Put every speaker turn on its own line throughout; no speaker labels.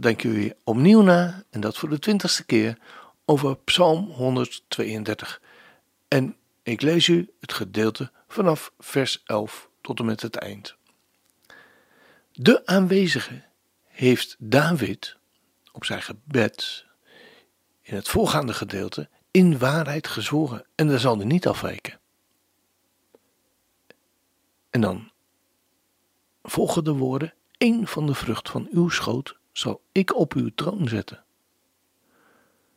denken we opnieuw na, en dat voor de twintigste keer, over Psalm 132. En ik lees u het gedeelte vanaf vers 11 tot en met het eind. De aanwezige heeft David op zijn gebed in het voorgaande gedeelte in waarheid gezworen en daar zal hij niet afwijken. En dan volgen de woorden: een van de vrucht van uw schoot zal ik op uw troon zetten.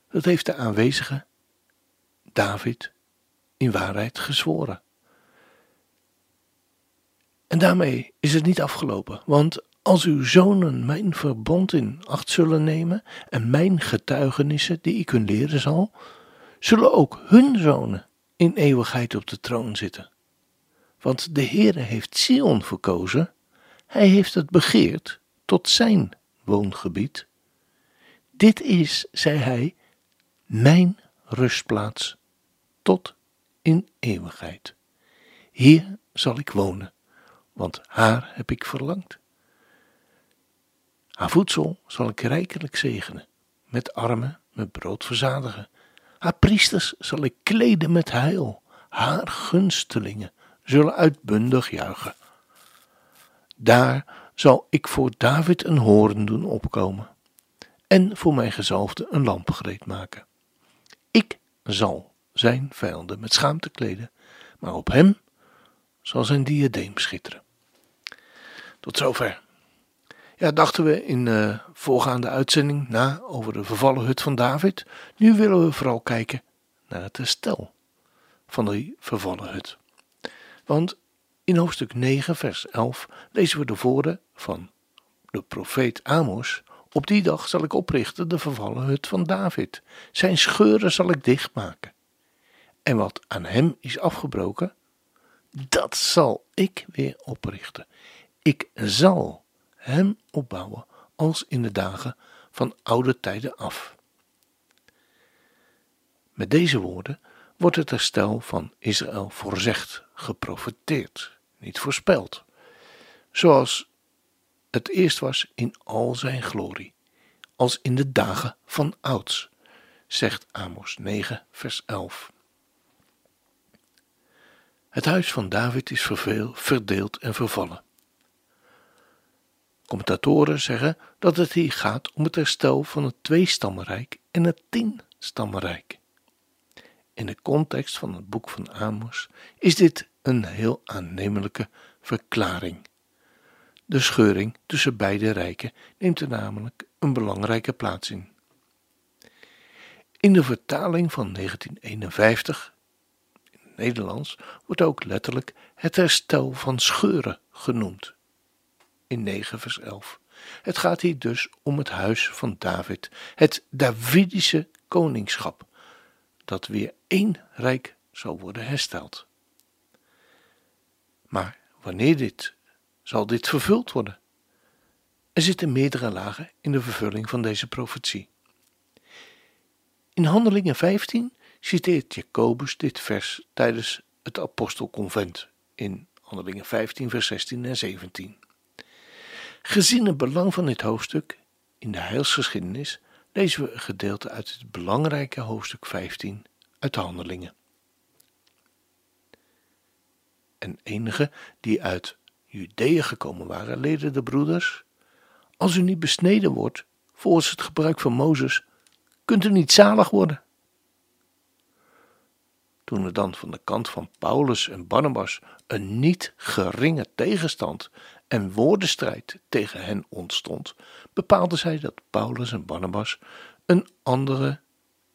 Dat heeft de aanwezige David in waarheid gezworen. En daarmee is het niet afgelopen, want als uw zonen mijn verbond in acht zullen nemen en mijn getuigenissen die ik hun leren zal, zullen ook hun zonen in eeuwigheid op de troon zitten. Want de Heere heeft Sion verkozen, hij heeft het begeerd tot zijn woongebied. Dit is, zei hij, mijn rustplaats tot in eeuwigheid. Hier zal ik wonen, want haar heb ik verlangd. Haar voedsel zal ik rijkelijk zegenen, met armen met brood verzadigen. Haar priesters zal ik kleden met heil, haar gunstelingen zullen uitbundig juichen. Daar zal ik voor David een hoorn doen opkomen en voor mijn gezalfde een lamp gereed maken. Ik zal zijn vijanden met schaamte kleden, maar op hem zal zijn diadeem schitteren. Tot zover. Ja, dachten we in de voorgaande uitzending na over de vervallen hut van David. Nu willen we vooral kijken naar het herstel van die vervallen hut. Want in hoofdstuk 9, vers 11 lezen we de woorden van de profeet Amos. Op die dag zal ik oprichten de vervallen hut van David. Zijn scheuren zal ik dichtmaken. En wat aan hem is afgebroken, dat zal ik weer oprichten. Ik zal hem opbouwen als in de dagen van oude tijden af. Met deze woorden wordt het herstel van Israël voorzegd, geprofeteerd niet voorspeld, zoals het eerst was in al zijn glorie, als in de dagen van ouds, zegt Amos 9, vers 11. Het huis van David is verveel, verdeeld en vervallen. Commentatoren zeggen dat het hier gaat om het herstel van het tweestammenrijk en het tienstammenrijk. In de context van het boek van Amos is dit een heel aannemelijke verklaring. De scheuring tussen beide rijken neemt er namelijk een belangrijke plaats in. In de vertaling van 1951 in het Nederlands wordt ook letterlijk het herstel van scheuren genoemd. In 9 vers 11. Het gaat hier dus om het huis van David, het Davidische koningschap, dat weer één rijk zal worden hersteld. Maar wanneer dit, zal dit vervuld worden? Er zitten meerdere lagen in de vervulling van deze profetie. In Handelingen 15 citeert Jacobus dit vers tijdens het apostelconvent in Handelingen 15 vers 16 en 17. Gezien het belang van dit hoofdstuk in de heilsgeschiedenis lezen we een gedeelte uit het belangrijke hoofdstuk 15 uit de Handelingen en enigen die uit Judea gekomen waren, leden de broeders: Als u niet besneden wordt volgens het gebruik van Mozes, kunt u niet zalig worden. Toen er dan van de kant van Paulus en Barnabas een niet geringe tegenstand en woordenstrijd tegen hen ontstond, bepaalden zij dat Paulus en Barnabas een andere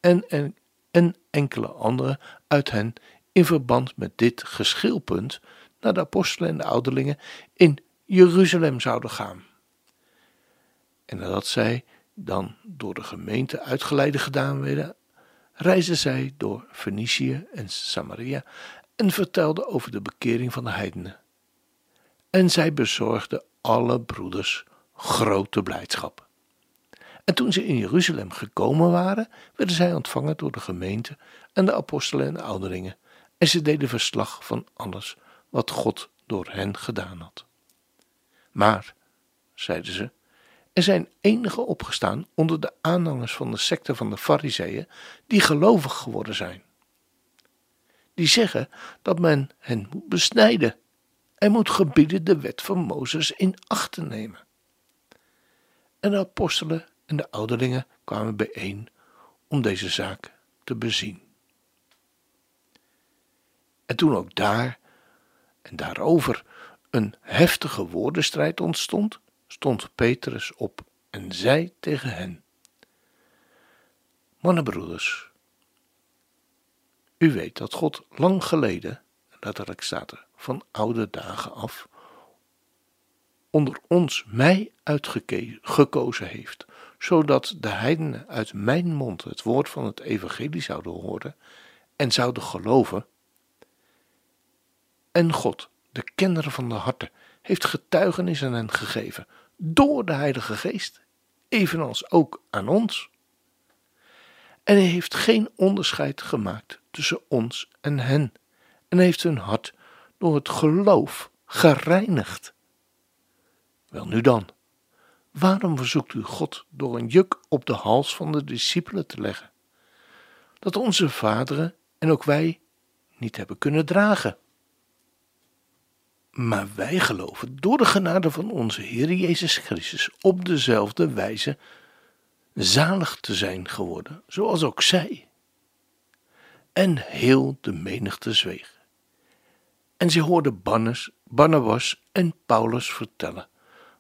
en, en, en enkele andere uit hen in verband met dit geschilpunt naar de apostelen en de ouderlingen in Jeruzalem zouden gaan. En nadat zij dan door de gemeente uitgeleide gedaan werden, reisden zij door Fenicië en Samaria en vertelden over de bekering van de heidenen. En zij bezorgden alle broeders grote blijdschap. En toen ze in Jeruzalem gekomen waren, werden zij ontvangen door de gemeente en de apostelen en de ouderlingen. En ze deden verslag van alles wat God door hen gedaan had. Maar, zeiden ze, er zijn enige opgestaan onder de aanhangers van de secte van de Fariseeën die gelovig geworden zijn. Die zeggen dat men hen moet besnijden en moet gebieden de wet van Mozes in acht te nemen. En de apostelen en de ouderlingen kwamen bijeen om deze zaak te bezien. En toen ook daar en daarover een heftige woordenstrijd ontstond, stond Petrus op en zei tegen hen: Mannenbroeders, u weet dat God lang geleden, letterlijk staat er, van oude dagen af, onder ons mij uitgekozen heeft, zodat de heidenen uit mijn mond het woord van het evangelie zouden horen en zouden geloven. En God, de kenner van de harten, heeft getuigenis aan hen gegeven door de Heilige Geest, evenals ook aan ons. En hij heeft geen onderscheid gemaakt tussen ons en hen, en heeft hun hart door het geloof gereinigd. Wel nu dan, waarom verzoekt u God door een juk op de hals van de discipelen te leggen, dat onze vaderen en ook wij niet hebben kunnen dragen? Maar wij geloven door de genade van onze Heer Jezus Christus op dezelfde wijze zalig te zijn geworden, zoals ook zij. En heel de menigte zweeg. En ze hoorden Barnabas en Paulus vertellen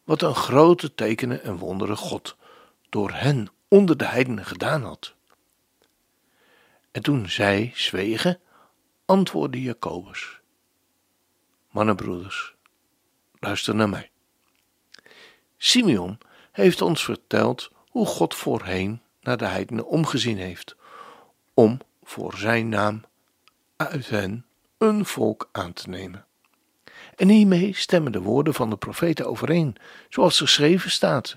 wat een grote tekenen en wonderen God door hen onder de heidenen gedaan had. En toen zij zwegen, antwoordde Jacobus mannenbroeders, luister naar mij. Simeon heeft ons verteld hoe God voorheen naar de heidenen omgezien heeft, om voor zijn naam uit hen een volk aan te nemen. En hiermee stemmen de woorden van de profeten overeen, zoals geschreven staat.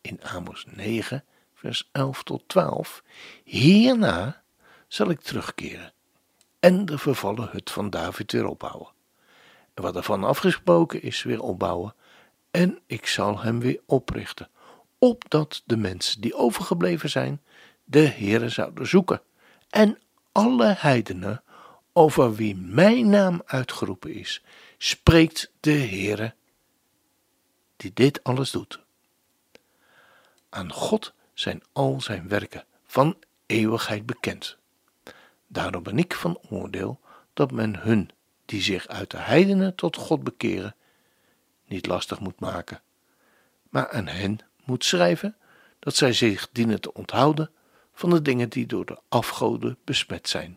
In Amos 9, vers 11 tot 12. Hierna zal ik terugkeren en de vervallen hut van David weer opbouwen. En wat ervan afgesproken is, weer opbouwen. En ik zal hem weer oprichten, opdat de mensen die overgebleven zijn, de Heere zouden zoeken. En alle heidenen, over wie mijn naam uitgeroepen is, spreekt de Heere, die dit alles doet. Aan God zijn al zijn werken van eeuwigheid bekend. Daarom ben ik van oordeel dat men hun, die zich uit de heidenen tot God bekeren, niet lastig moet maken, maar aan hen moet schrijven dat zij zich dienen te onthouden van de dingen die door de afgoden besmet zijn,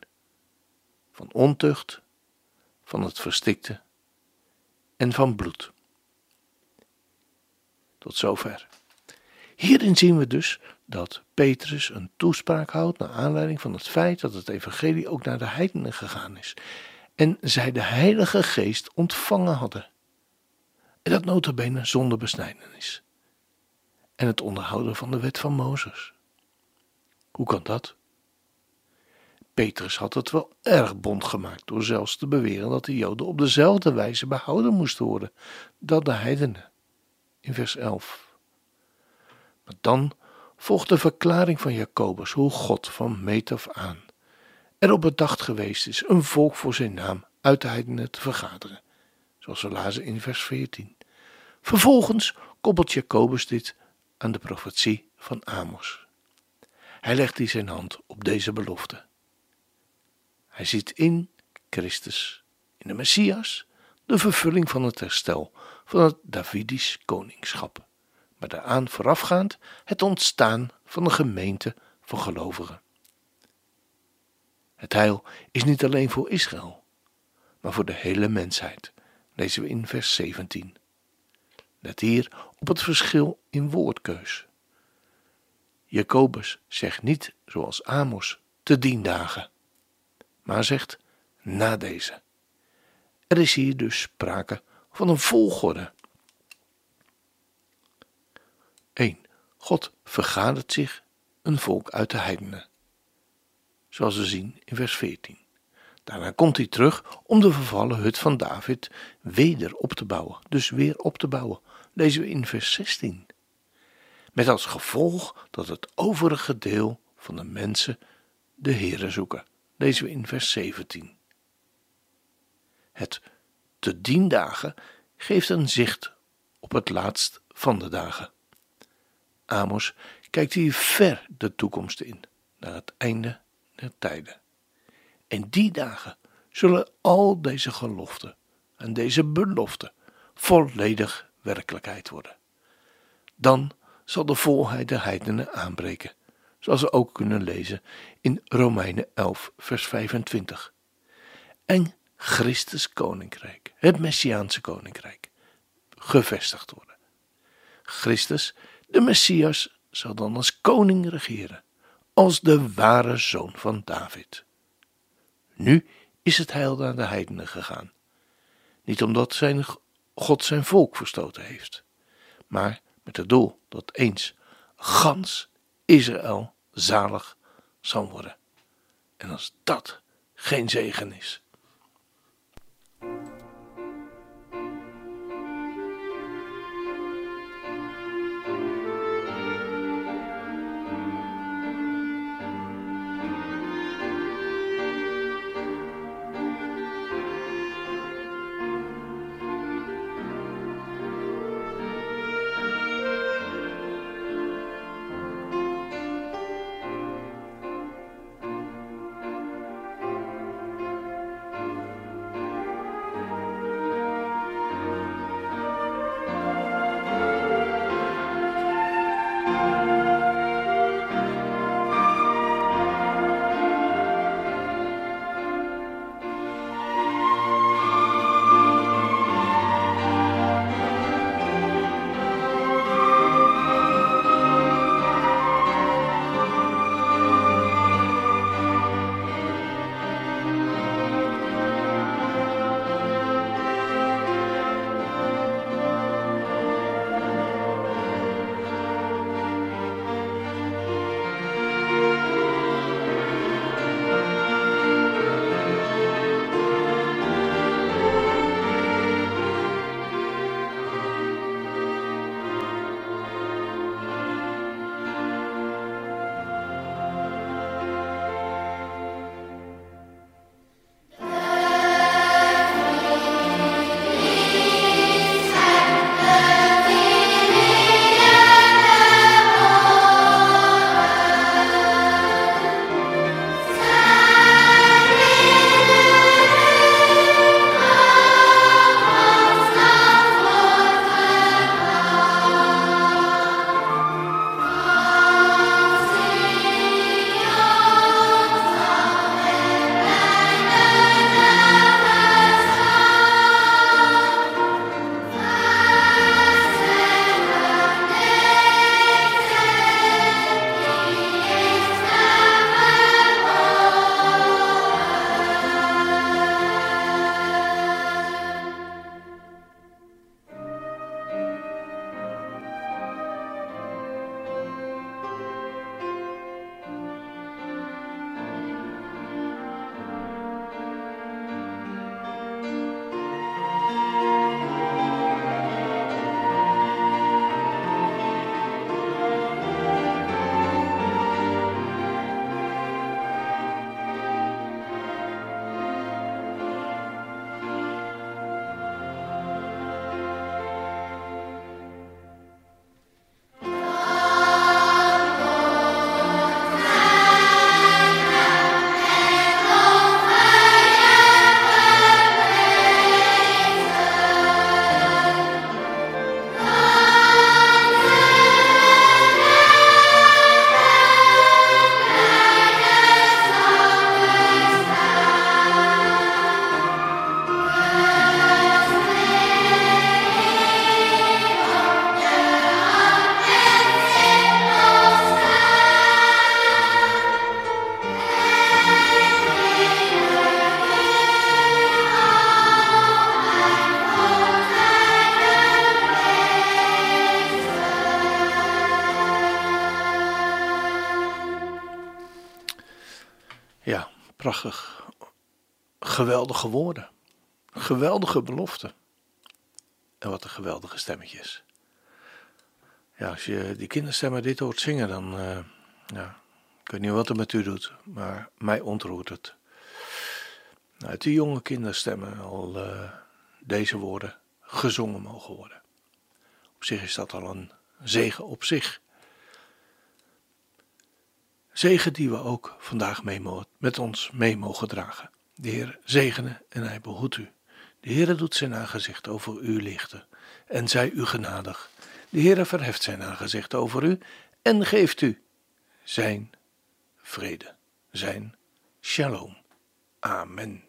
van ontucht, van het verstikte en van bloed. Tot zover. Hierin zien we dus dat Petrus een toespraak houdt naar aanleiding van het feit dat het evangelie ook naar de heidenen gegaan is en zij de Heilige Geest ontvangen hadden. En dat notabene zonder besnijdenis. En het onderhouden van de wet van Mozes. Hoe kan dat? Petrus had het wel erg bond gemaakt door zelfs te beweren dat de Joden op dezelfde wijze behouden moesten worden dat de heidenen. In vers 11. Dan volgt de verklaring van Jacobus hoe God van meet af aan erop bedacht geweest is een volk voor zijn naam uit de heidenen te vergaderen, zoals we lazen in vers 14. Vervolgens koppelt Jacobus dit aan de profetie van Amos. Hij legt hier zijn hand op deze belofte. Hij ziet in Christus, in de Messias, de vervulling van het herstel van het Davidisch koningschap maar daaraan voorafgaand het ontstaan van een gemeente van gelovigen. Het heil is niet alleen voor Israël, maar voor de hele mensheid, lezen we in vers 17. Let hier op het verschil in woordkeus. Jacobus zegt niet zoals Amos te dien dagen, maar zegt na deze. Er is hier dus sprake van een volgorde. God vergadert zich een volk uit de heidenen. Zoals we zien in vers 14. Daarna komt hij terug om de vervallen hut van David weder op te bouwen. Dus weer op te bouwen. Lezen we in vers 16. Met als gevolg dat het overige deel van de mensen de Heere zoeken. Lezen we in vers 17. Het te dien dagen geeft een zicht op het laatst van de dagen. Amos kijkt hier ver de toekomst in, naar het einde der tijden. En die dagen zullen al deze geloften en deze beloften volledig werkelijkheid worden. Dan zal de volheid der heidenen aanbreken, zoals we ook kunnen lezen in Romeinen 11, vers 25. En Christus koninkrijk, het Messiaanse koninkrijk, gevestigd worden. Christus, de Messias, zal dan als koning regeren, als de ware zoon van David. Nu is het heil naar de heidenen gegaan. Niet omdat God zijn volk verstoten heeft, maar met het doel dat eens gans Israël zalig zal worden. En als dat geen zegen is, prachtig. Geweldige woorden. Geweldige beloften. En wat een geweldige stemmetjes. Ja, als je die kinderstemmen dit hoort zingen, dan. Uh, ja, ik weet niet wat het met u doet, maar mij ontroert het. Uit die jonge kinderstemmen al uh, deze woorden gezongen mogen worden. Op zich is dat al een zegen op zich. Zegen die we ook vandaag mee met ons mee mogen dragen. De Heer zegene en hij behoedt u. De Heer doet zijn aangezicht over u lichten en zij u genadig. De Heer verheft zijn aangezicht over u en geeft u zijn vrede, zijn shalom. Amen.